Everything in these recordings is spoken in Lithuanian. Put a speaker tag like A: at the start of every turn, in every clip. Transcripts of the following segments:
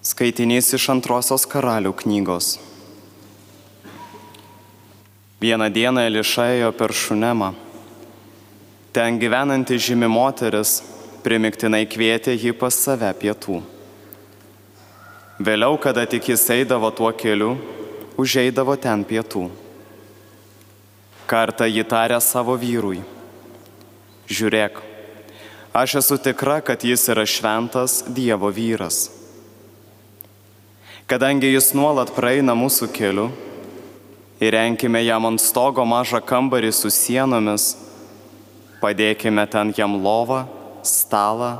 A: Skaitinys iš antrosios karalių knygos. Vieną dieną Eliša ėjo per Šunemą. Ten gyvenanti žymi moteris primiktinai kvietė jį pas save pietų. Vėliau, kada tik jis eidavo tuo keliu, užeidavo ten pietų. Kartą jį tarė savo vyrui. Žiūrėk, aš esu tikra, kad jis yra šventas Dievo vyras. Kadangi jis nuolat praeina mūsų keliu, įrenkime jam ant stogo mažą kambarį su sienomis, padėkime ten jam lovą, stalą,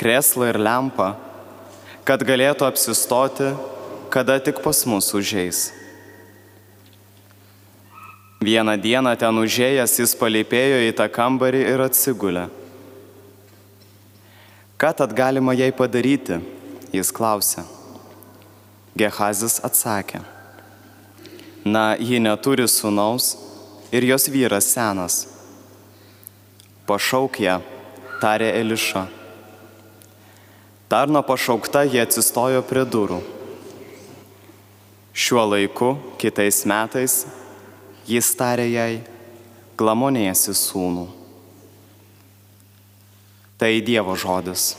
A: kreslą ir lempą, kad galėtų apsistoti, kada tik pas mus užeis. Vieną dieną ten užėjęs jis palipėjo į tą kambarį ir atsigulė. Ką tad galima jai padaryti? Jis klausė. Gehazis atsakė. Na, ji neturi sunaus ir jos vyras senas. Pašauk ją, tarė Eliša. Tarno pašaukta jie atsistojo prie durų. Šiuo laiku, kitais metais, jis tarė jai, glamonėsi sūnų. Tai Dievo žodis.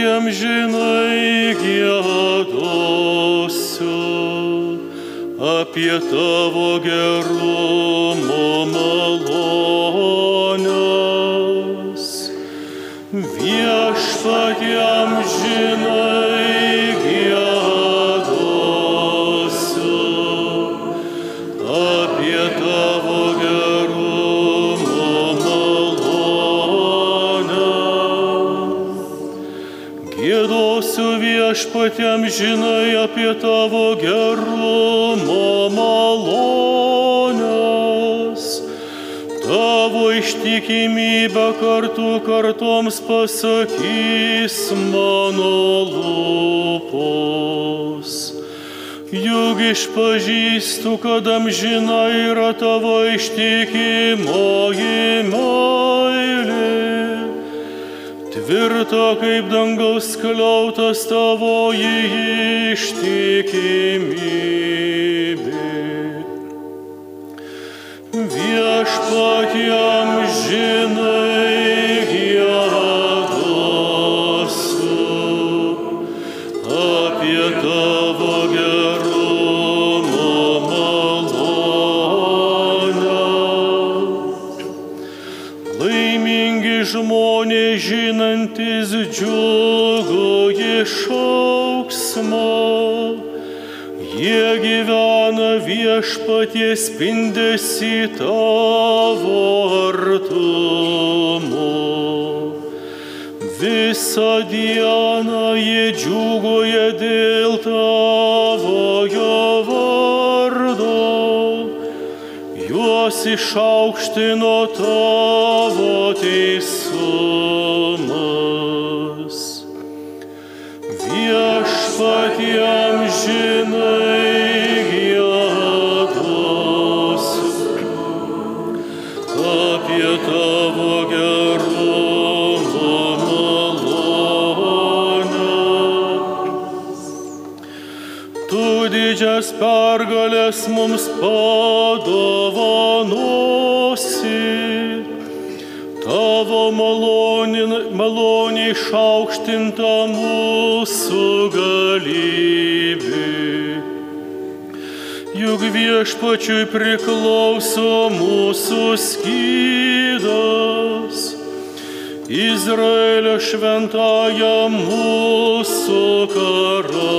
B: Viešpatiem žinai gėdosiu apie tavo gerumo malonės. Viešpatiem žinai viešpatėm žinai apie tavo gerumo malonės. Tavo ištikimybę kartu kartoms pasakys mano lūpos. Juk išpažįstu, kad amžina yra tavo ištikimoji meilė. Tvirta kaip dangaus kliautas tavoji ištikimybė. Viešpatiem žinai gėdosiu apie tavo gerumo malonę. Laimingi žmonės žinantis džiugu išauksmo, jie gyvena viešpaties spindesi tavo artumo. Visą dieną jie džiugoja dėl tavojo vardo juos išaukštino tavo teisumas. Juk viešpačiui priklauso mūsų skydas. Izraelio šventąją mūsų karalius.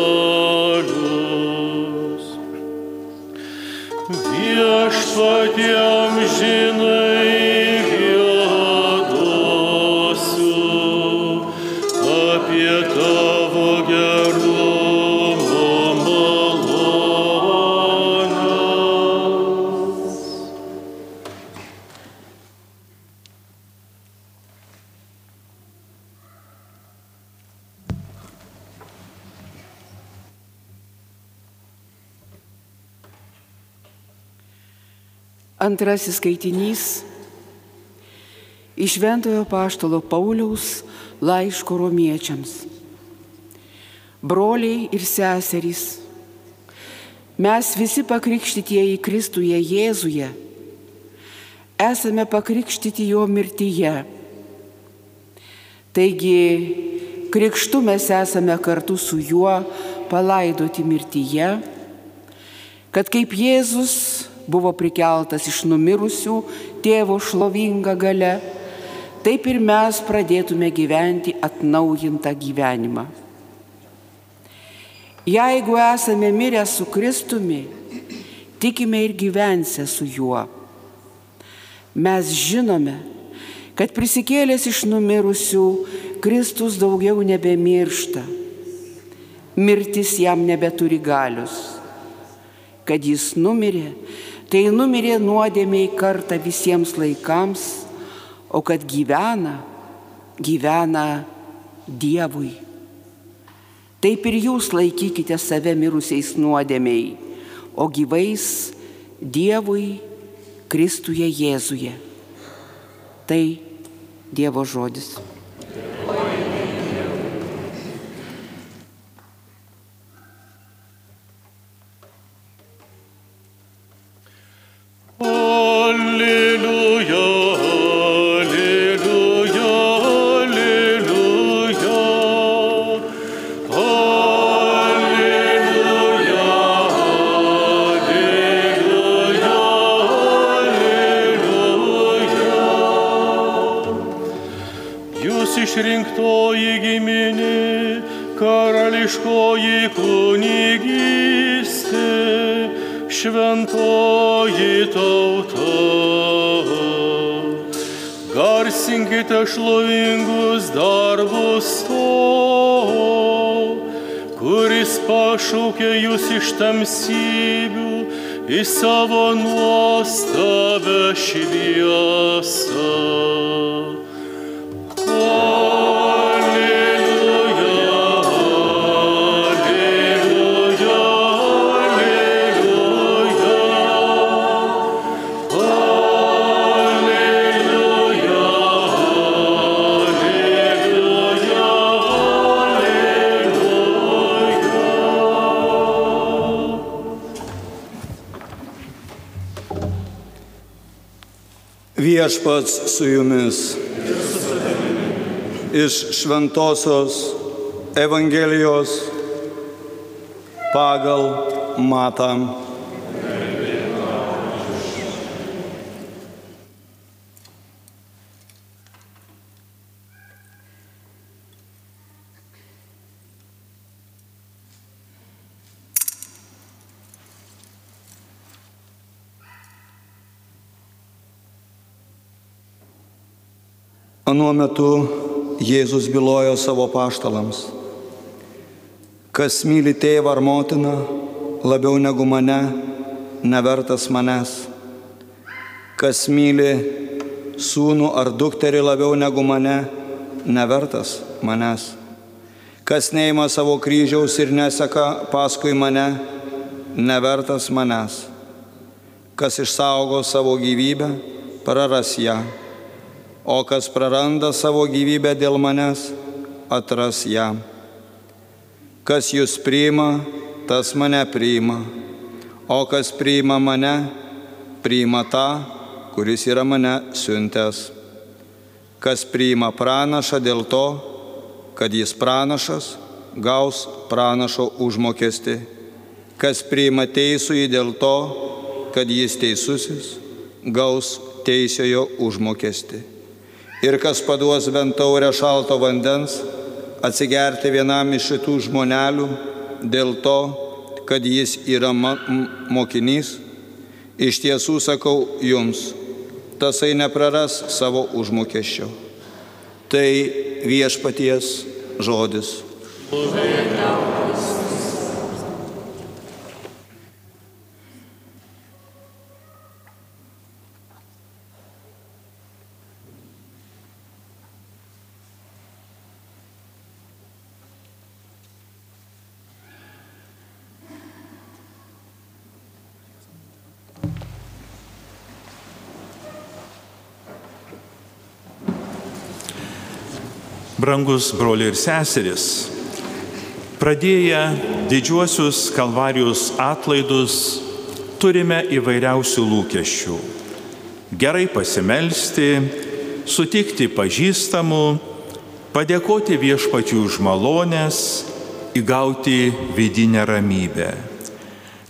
B: Viešpatiem
C: Antrasis skaitinys iš Ventojo Paštalo Pauliaus laiško romiečiams. Broliai ir seserys, mes visi pakrikštytieji Kristuje Jėzuje, esame pakrikštyti jo mirtyje. Taigi, krikštu mes esame kartu su juo palaidoti mirtyje, kad kaip Jėzus buvo prikeltas iš numirusių tėvo šlovinga gale, taip ir mes pradėtume gyventi atnaujintą gyvenimą. Jeigu esame mirę su Kristumi, tikime ir gyvensę su juo. Mes žinome, kad prisikėlęs iš numirusių, Kristus daugiau nebemiršta. Mirtis jam nebeturi galius. Kad jis numirė, tai numirė nuodėmiai kartą visiems laikams, o kad gyvena, gyvena Dievui. Taip ir jūs laikykite save mirusiais nuodėmiai, o gyvais Dievui Kristuje Jėzuje. Tai Dievo žodis.
B: Išrinktoji giminė, karališkoji kunigystė, šventoji tauta. Garsinkite šlovingus darbus to, kuris pašaukė jūs iš tamsybių į savo nuostabę šviesą.
D: Viešpats su jumis. Iš Šventojios Evangelijos pagal Matą. Anuo metu Jėzus bylojo savo paštalams, kas myli tėvą ar motiną labiau negu mane, nevertas manęs, kas myli sūnų ar dukterį labiau negu mane, nevertas manęs, kas neima savo kryžiaus ir neseka paskui mane, nevertas manęs, kas išsaugo savo gyvybę, praras ją o kas praranda savo gyvybę dėl manęs, atras ją. Kas jūs priima, tas mane priima, o kas priima mane, priima tą, kuris yra mane siuntęs. Kas priima pranašą dėl to, kad jis pranašas, gaus pranašo užmokesti. Kas priima teisųjį dėl to, kad jis teisusis, gaus teisiojo užmokesti ir kas paduos bent taurę šalto vandens, atsigerti vienam iš šitų žmonelių dėl to, kad jis yra mokinys, iš tiesų sakau jums, tasai nepraras savo užmokesčio. Tai viešpaties žodis.
E: Brangus broliai ir seseris, pradėję didžiuosius kalvarijos atlaidus, turime įvairiausių lūkesčių. Gerai pasimelsti, sutikti pažįstamų, padėkoti viešpačių už malonės, įgauti vidinę ramybę.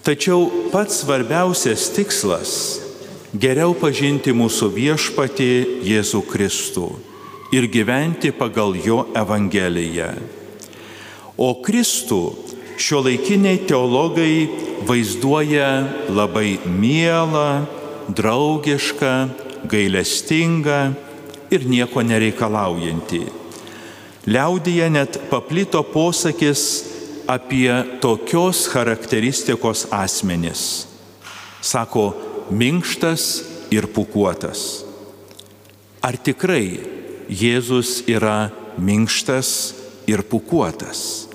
E: Tačiau pats svarbiausias tikslas - geriau pažinti mūsų viešpatį Jėzų Kristų ir gyventi pagal jo Evangeliją. O Kristų šio laikiniai teologai vaizduoja labai mielą, draugišką, gailestingą ir nieko nereikalaujantį. Liaudyje net paplito posakis apie tokios charakteristikos asmenis. Sako, minkštas ir pukuotas. Ar tikrai Jėzus yra minkštas ir pukuotas?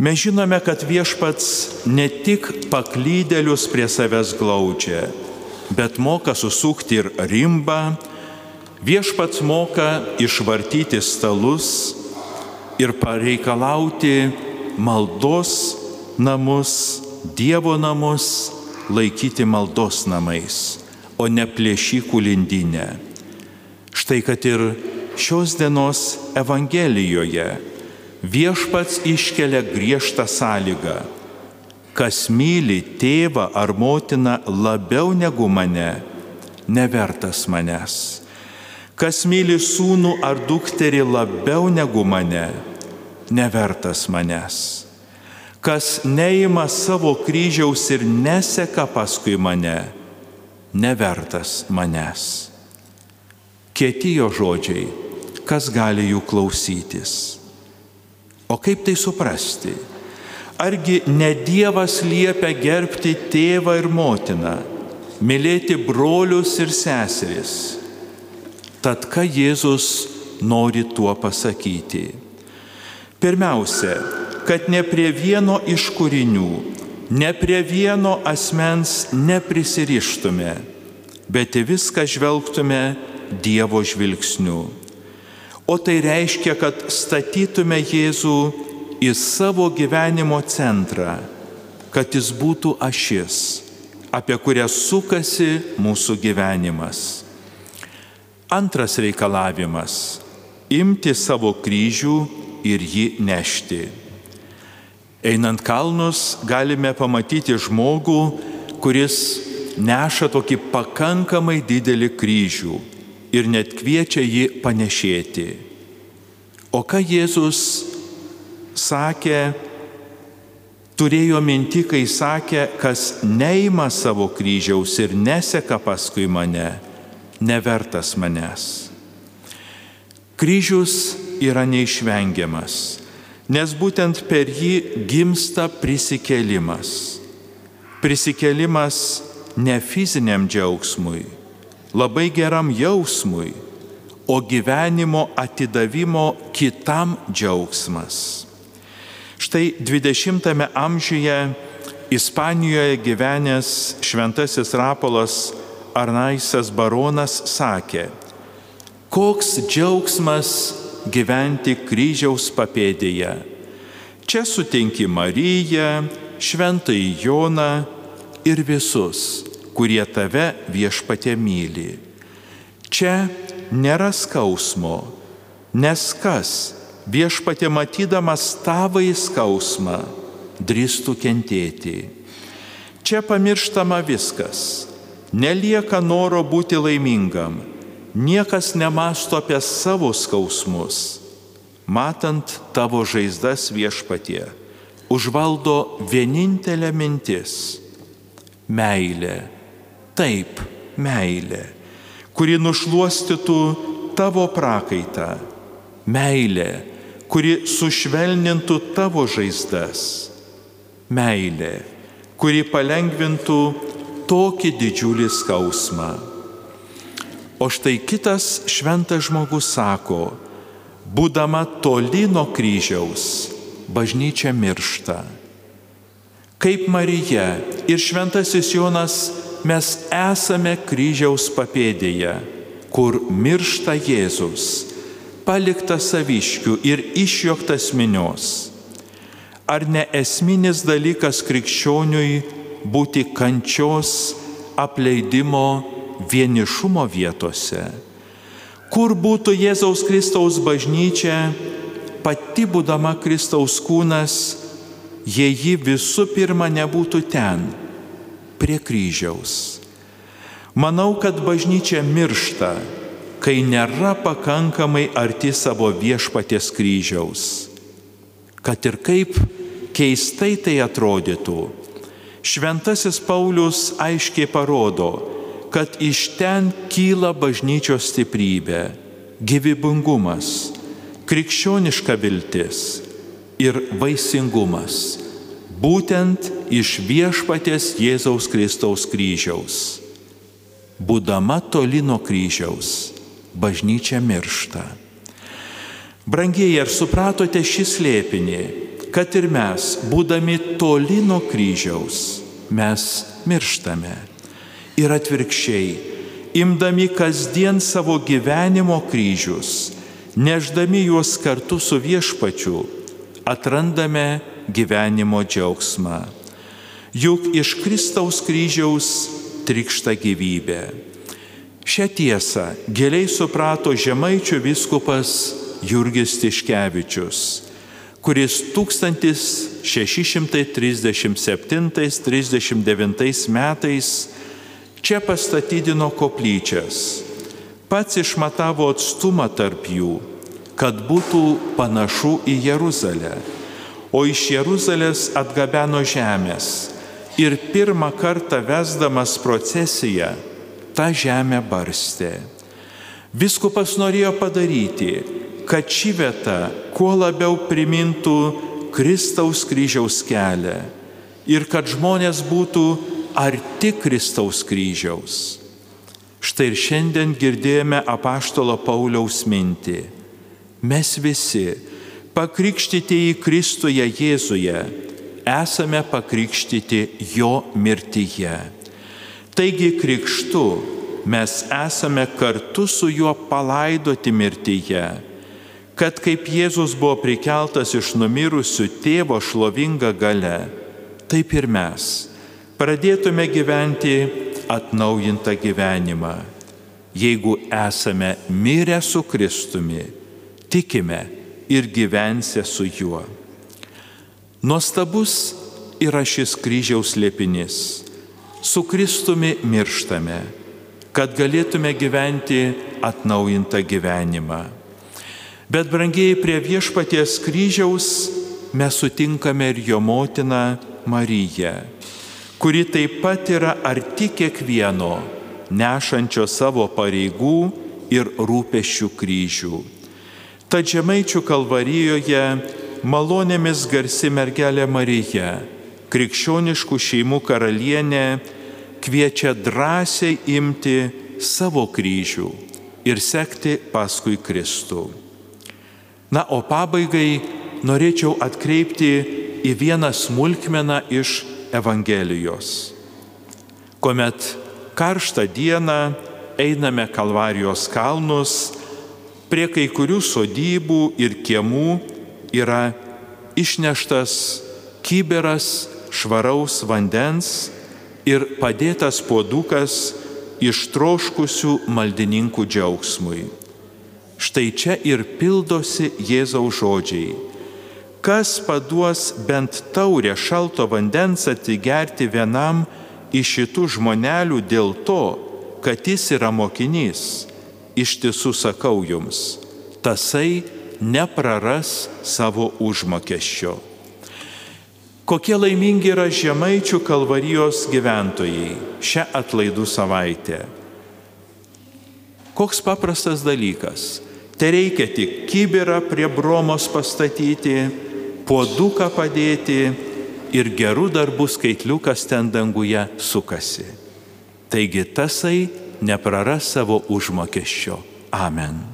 E: Mes žinome, kad viešpats ne tik paklydėlius prie savęs glaudžia, bet moka susukti ir rimbą, viešpats moka išvartyti stalus ir pareikalauti maldos namus, Dievo namus laikyti maldos namais, o ne plėšykų lindinę. Štai kad ir šios dienos Evangelijoje viešpats iškelia griežtą sąlygą. Kas myli tėvą ar motiną labiau negu mane, nevertas manęs. Kas myli sūnų ar dukterį labiau negu mane, nevertas manęs. Kas neima savo kryžiaus ir neseka paskui mane, nevertas manęs. Kietijo žodžiai, kas gali jų klausytis. O kaip tai suprasti? Argi ne Dievas liepia gerbti tėvą ir motiną, mylėti brolius ir seseris? Tad ką Jėzus nori tuo pasakyti? Pirmiausia, kad ne prie vieno iš kūrinių, ne prie vieno asmens neprisirištume, bet į viską žvelgtume Dievo žvilgsniu. O tai reiškia, kad statytume Jėzų į savo gyvenimo centrą, kad jis būtų ašis, apie kurią sukasi mūsų gyvenimas. Antras reikalavimas - imti savo kryžių ir jį nešti. Einant kalnus galime pamatyti žmogų, kuris neša tokį pakankamai didelį kryžių ir net kviečia jį panešėti. O ką Jėzus sakė, turėjo minti, kai sakė, kas neima savo kryžiaus ir neseka paskui mane, nevertas manęs. Kryžius yra neišvengiamas, nes būtent per jį gimsta prisikėlimas. Prisikėlimas ne fiziniam džiaugsmui, labai geram jausmui, o gyvenimo atidavimo kitam džiaugsmas. Štai 20-ame amžiuje Ispanijoje gyvenęs šventasis Rapolas Arnaisas baronas sakė, koks džiaugsmas gyventi kryžiaus papėdėje. Čia sutinki Mariją, šventąjį Joną ir visus, kurie tave viešpatė myli. Čia nėra skausmo, nes kas viešpatė matydamas tavai skausmą drįstų kentėti. Čia pamirštama viskas, nelieka noro būti laimingam, niekas nemasto apie savo skausmus. Matant tavo žaizdas viešpatie, užvaldo vienintelė mintis - meilė. Taip, meilė, kuri nušuostytų tavo prakaitą. Meilė, kuri sušvelnintų tavo žaizdas. Meilė, kuri palengvintų tokį didžiulį skausmą. O štai kitas šventas žmogus sako, būdama toli nuo kryžiaus, bažnyčia miršta. Kaip Marija ir šventasis Jonas mes esame kryžiaus papėdėje, kur miršta Jėzus, paliktas saviškių ir išjoktas minios. Ar ne esminis dalykas krikščioniui būti kančios, apleidimo, vienišumo vietose? Kur būtų Jėzaus Kristaus bažnyčia, pati būdama Kristaus kūnas, jei ji visų pirma nebūtų ten, prie kryžiaus. Manau, kad bažnyčia miršta, kai nėra pakankamai arti savo viešpaties kryžiaus. Kad ir kaip keistai tai atrodytų, Šventasis Paulius aiškiai parodo, kad iš ten kyla bažnyčios stiprybė, gyvybingumas, krikščioniška viltis ir vaisingumas, būtent iš viešpatės Jėzaus Kristaus kryžiaus. Būdama toli nuo kryžiaus, bažnyčia miršta. Brangiai, ar supratote šį slėpinį, kad ir mes, būdami toli nuo kryžiaus, mes mirštame. Ir atvirkščiai, imdami kasdien savo gyvenimo kryžius, neždami juos kartu su viešpačiu, atrandame gyvenimo džiaugsmą. Juk iš Kristaus kryžiaus trikšta gyvybė. Šią tiesą giliai suprato žemaičių viskupas Jurgis Tiškevičius, kuris 1637-39 metais čia pastatydino koplyčias. Pats išmatavo atstumą tarp jų, kad būtų panašu į Jeruzalę. O iš Jeruzalės atgabeno žemės ir pirmą kartą vesdamas procesiją tą žemę barstė. Viskupas norėjo padaryti, kad ši vieta kuo labiau primintų Kristaus kryžiaus kelią ir kad žmonės būtų arti Kristaus kryžiaus. Štai ir šiandien girdėjome apaštalo Pauliaus mintį. Mes visi, pakrikštyti į Kristuje Jėzuje, esame pakrikštyti jo mirtyje. Taigi krikštu mes esame kartu su juo palaidoti mirtyje, kad kaip Jėzus buvo prikeltas iš numirusių tėvo šlovinga gale, taip ir mes pradėtume gyventi atnaujintą gyvenimą. Jeigu esame mirę su Kristumi, tikime ir gyvensę su juo. Nuostabus yra šis kryžiaus liepinys. Su Kristumi mirštame, kad galėtume gyventi atnaujintą gyvenimą. Bet brangiai prie viešpaties kryžiaus mes sutinkame ir jo motiną Mariją, kuri taip pat yra arti kiekvieno, nešančio savo pareigų ir rūpešių kryžių. Tad žemaičių kalvarijoje malonėmis garsi mergelė Marija, krikščioniškų šeimų karalienė, kviečia drąsiai imti savo kryžių ir sekti paskui Kristų. Na, o pabaigai norėčiau atkreipti į vieną smulkmeną iš Evangelijos. Kuomet karštą dieną einame Kalvarijos kalnus, prie kai kurių sodybų ir kiemų yra išneštas kyberas švaraus vandens ir padėtas puodukas ištroškusių maldininkų džiaugsmui. Štai čia ir pildosi Jėzaus žodžiai. Kas paduos bent taurę šalto vandens atsigerti vienam iš šitų žmonelių dėl to, kad jis yra mokinys, iš tiesų sakau jums, tasai nepraras savo užmokesčio. Kokie laimingi yra žemaičių kalvarijos gyventojai šią atlaidų savaitę. Koks paprastas dalykas. Te reikia tik kibirą prie bromos pastatyti, puoduką padėti ir gerų darbų skaitliukas ten danguje sukasi. Taigi tasai nepraras savo užmokesčio. Amen.